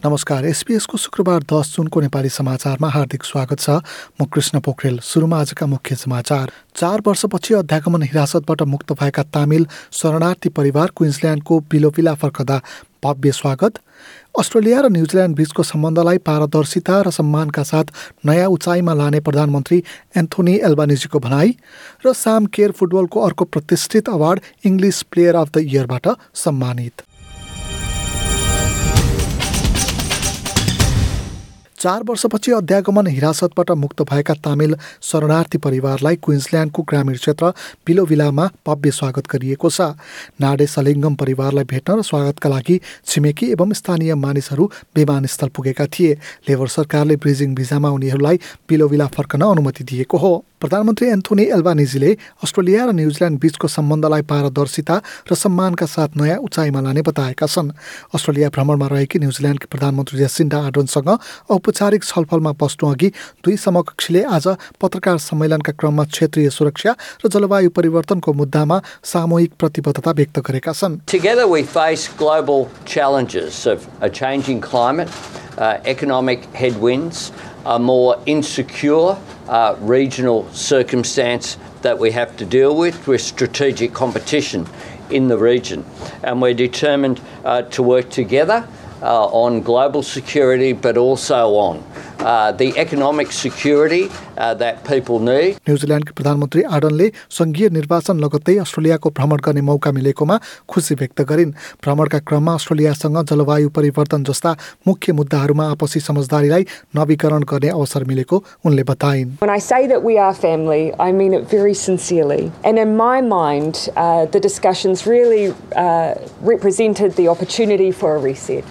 नमस्कार एसपिएसको शुक्रबार दस जुनको नेपाली समाचारमा हार्दिक स्वागत छ। म कृष्ण पोखरेल सुरुमा आजका मुख्य समाचार। चार वर्षपछि अध्यागमन हिरासतबाट मुक्त भएका तामिल शरणार्थी परिवार क्विन्सल्यान्डको बिलोपिला फर्कदा भव्य स्वागत। अस्ट्रेलिया र न्युजिल्यान्ड बीचको सम्बन्धलाई पारदर्शिता र सम्मानका साथ नयाँ उचाइमा लाने प्रधानमन्त्री एन्थोनी एल्बानिजीको भनाई र साम केयर फुटबलको अर्को प्रतिष्ठित award English player of the इयरबाट सम्मानित। चार वर्षपछि अध्यागमन हिरासतबाट मुक्त भएका तामिल शरणार्थी परिवारलाई क्विन्सल्यान्डको ग्रामीण क्षेत्र पिलोभिलामा भव्य स्वागत गरिएको छ। नाडे सलिङ्गम परिवारलाई भेट्न र स्वागतका लागि छिमेकी एवं स्थानीय मानिसहरू विमानस्थल पुगेका थिए। लेबर सरकारले ब्रिजिङ भिजामा उनीहरूलाई पिलोभिला फर्कन अनुमति दिएको हो। प्रधानमन्त्री एन्थोनी एल्बानिजीले अस्ट्रेलिया र न्युजिल्यान्ड बीचको सम्बन्धलाई पारदर्शिता र सम्मानका साथ नयाँ उचाइमा लाने बताएका छन्। अस्ट्रेलिया भ्रमणमा रहेकी न्युजिल्यान्डकी प्रधानमन्त्री जेसिन्डा आर्डनसँग औपचारिक छलफलमा बस्नु अघि दुई समकक्षीले आज पत्रकार सम्मेलनका क्रममा क्षेत्रीय सुरक्षा र जलवायु परिवर्तनको मुद्दामा सामूहिक प्रतिबद्धता व्यक्त गरेका छन्। Together, we face global challenges of a changing climate, uh, economic headwinds, a more insecure uh, regional circumstance that we have to deal with, with strategic competition in the region. And we're determined uh, to work together uh, on global security, but also on uh, the economic security uh, that people need. न्युजिल्यान्डकी प्रधानमन्त्री आर्डनले सङ्घीय निर्वाचन लगत्तै अस्ट्रेलियाको भ्रमण गर्ने मौका मिलेकोमा खुसी व्यक्त गरिन् भ्रमणका क्रममा अस्ट्रेलियासँग जलवायु परिवर्तन जस्ता मुख्य मुद्दाहरूमा आपसी समझदारीलाई नवीकरण गर्ने अवसर मिलेको उनले बताइन् When I say that we are family, I mean it very sincerely. And in my mind, uh, the discussions really uh, represented the opportunity for a reset.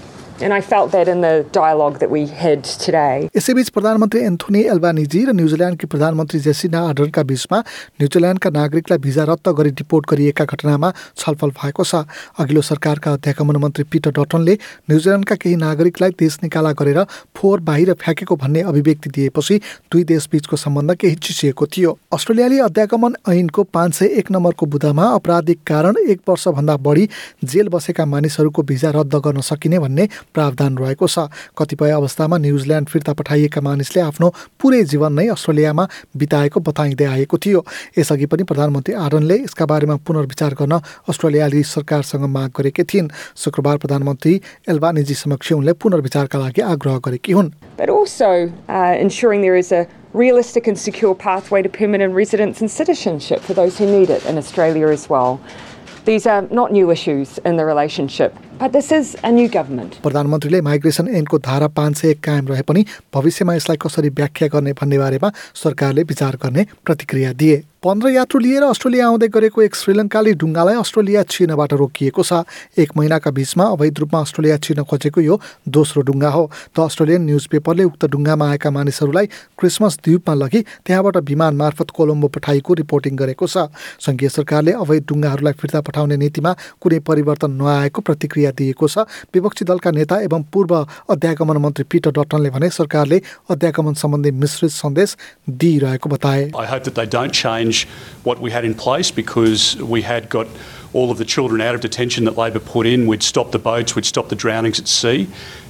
यसैबीच प्रधानमन्त्री एन्थोनी एल्बानिजी र न्युजिल्यान्डकी प्रधानमन्त्री जेसिना आर्डनका बीचमा न्युजिल्यान्डका नागरिकलाई भिजा रद्द गरी डिपोर्ट गरिएका घटनामा छलफल भएको छ अघिल्लो सरकारका अध्यागमन मन्त्री पिटर डटनले न्युजिल्यान्डका केही नागरिकलाई देश निकाला गरेर फोहोर बाहिर फ्याँकेको भन्ने अभिव्यक्ति दिएपछि दुई देशबीचको सम्बन्ध केही चिसिएको थियो अस्ट्रेलियाली अध्यागमन ऐनको पाँच सय एक नम्बरको बुदामा आपराधिक कारण एक वर्षभन्दा बढी जेल बसेका मानिसहरूको भिजा रद्द गर्न सकिने भन्ने प्रावधान रहेको छ। कतिपय अवस्थामा न्युजिल्यान्ड फिर्ता पठाइएका मानिसले आफ्नो पुरै जीवन नै अस्ट्रेलियामा बिताएको बताइँदै आएको थियो। यसअघि पनि प्रधानमन्त्री आर्डनले यसका बारेमा पुनर्विचार गर्न अस्ट्रेलियाली सरकारसँग माग गरेकी थिइन्। शुक्रबार प्रधानमन्त्री एल्बानिजी समक्ष उनले पुनर्विचारका लागि आग्रह गरेकी हुन्। Uh, realistic and secure pathway to permanent residence and citizenship for those who need it in Australia as well. These are not new issues in the relationship, प्रधानमन्त्रीले माइग्रेसन ऐनको धारा पाँच सय एक कायम रहे पनि भविष्यमा यसलाई कसरी व्याख्या गर्ने भन्ने बारेमा सरकारले विचार गर्ने प्रतिक्रिया दिए। पन्ध्र यात्रु लिएर अस्ट्रेलिया आउँदै गरेको एक श्रीलङ्काली डुङ्गालाई अस्ट्रेलिया छिर्नबाट रोकिएको छ। एक महिनाका बिचमा अवैध रूपमा अस्ट्रेलिया छिर्न खोजेको यो दोस्रो डुङ्गा हो। द अस्ट्रेलियन न्युज पेपरले उक्त डुङ्गामा आएका मानिसहरूलाई क्रिसमस द्वीपमा लगी त्यहाँबाट विमान मार्फत कोलम्बो पठाइएको रिपोर्टिङ गरेको छ। सङ्घीय सरकारले अवैध डुङ्गाहरूलाई फिर्ता पठाउने नीतिमा कुनै परिवर्तन नआएको प्रतिक्रिया दिएको छ। विपक्षी दलका नेता एवं पूर्व अध्यागमन मन्त्री पिटर डटनले भने सरकारले अध्यागमन सम्बन्धी मिश्रित सन्देश दिइरहेको बताए। Change what we had in place because we had got all of the children out of detention that Labor put in. We'd stop the boats, we'd stop the drownings at sea,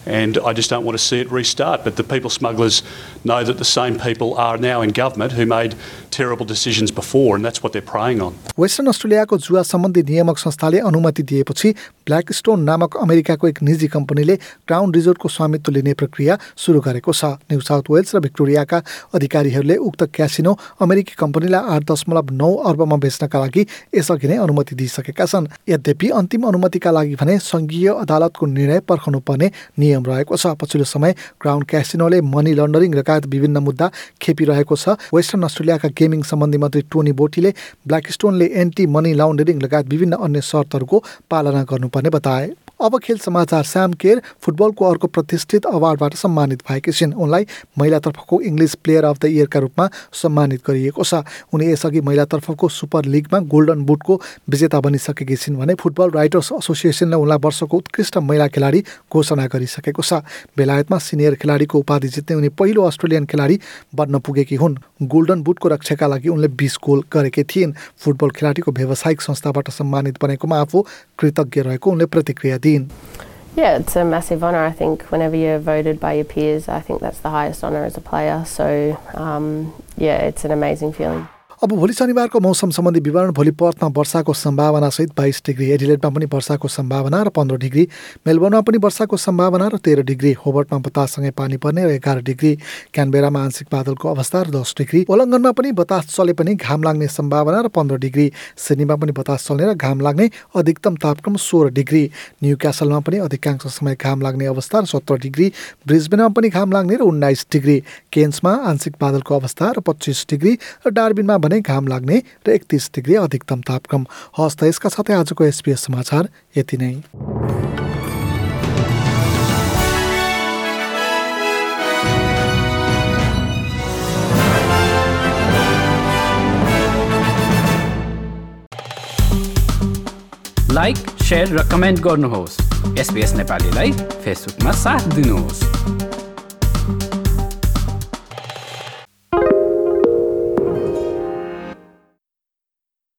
and I just don't want to see it restart. But the people smugglers know that the same people are now in government who made terrible decisions before, and that's what they're preying on. Western अस्ट्रेलियाको जुवा सम्बन्धी नियामक संस्थाले अनुमति दिएपछि black stone नामक अमेरिकाको एक निजी कम्पनीले क्राउन रिजोर्टको स्वामित्व लिने प्रक्रिया सुरु गरेको छ न्यू साउथ वेल्स र भिक्टोरियाका अधिकारीहरूले उक्त क्यासिनो अमेरिकी कम्पनीलाई आठ दशमलव नौ अर्बमा बेच्नका लागि यसअघि नै अनुमति दिइसकेका छन् यद्यपि अन्तिम अनुमतिका लागि भने सङ्घीय अदालतको निर्णय पर्खनु पर्ने नियम रहेको छ। पछिल्लो समय क्राउन क्यासिनोले मनी लन्डरिङ लगायत विभिन्न मुद्दा खेपिरहेको छ। वेस्टर्न अस्ट्रेलियाका गेमिङ सम्बन्धी मन्त्री टोनी बोटीले ब्ल्याक स्टोनले एन्टी मनी लाउन्डरिङ लगायत विभिन्न अन्य शर्तहरूको पालना गर्नुपर्ने बताए। अब खेल समाचार श्याम केर फुटबलको अर्को प्रतिष्ठित अवार्डबाट सम्मानित भएकी छिन्। उनलाई महिलातर्फको इङ्ग्लिस प्लेयर अफ द इयरका रूपमा सम्मानित गरिएको छ। उनी यसअघि महिलातर्फको सुपर लिगमा गोल्डन बुटको विजेता बनिसकेकी छिन् भने फुटबल राइटर्स एसोसिएसनले उनलाई वर्षको उत्कृष्ट महिला खेलाडी घोषणा गरिसकेको छ। बेलायतमा सिनियर खेलाडीको उपाधि जित्ने उनी पहिलो अस्ट्रेलियन खेलाडी बन्न पुगेकी हुन्। गोल्डन बुटको रक्षाका लागि उनले बिस गोल गरेकी थिइन्। फुटबल खेलाडीको व्यावसायिक संस्थाबाट सम्मानित बनेकोमा आफू कृतज्ञ रहेको उनले प्रतिक्रिया Yeah, it's a massive honour. I think whenever you're voted by your peers, I think that's the highest honour as a player. So, um, yeah, it's an amazing feeling. अब भोलि शनिबारको मौसम सम्बन्धी विवरण भोलि पर्थमा वर्षाको सम्भावनासहित बाइस डिग्री एडिलेटमा पनि वर्षाको सम्भावना र पन्ध्र डिग्री मेलबोर्नमा पनि वर्षाको सम्भावना र तेह्र डिग्री होबर्टमा बताससँगै पानी पर्ने र एघार डिग्री क्यानबेरामा आंशिक बादलको अवस्था र दस डिग्री ओलङ्गनमा पनि बतास चले पनि घाम लाग्ने सम्भावना र पन्ध्र डिग्री सिडनीमा पनि बतास चल्ने र घाम लाग्ने अधिकतम तापक्रम सोह्र डिग्री न्यू क्यासलमा पनि अधिकांश समय घाम लाग्ने अवस्था र सत्र डिग्री ब्रिजबेनमा पनि घाम लाग्ने र उन्नाइस डिग्री केन्समा आंशिक बादलको अवस्था र पच्चिस डिग्री र डार्बिनमा भने घाम लाग्ने र एकतिस डिग्री अधिकतम तापक्रम। हस्त यसका साथै आजको एसपिएस समाचार यति नै। लाइक सेयर र कमेन्ट गर्नुहोस्। एसपिएस नेपालीलाई फेसबुकमा साथ दिनुहोस्।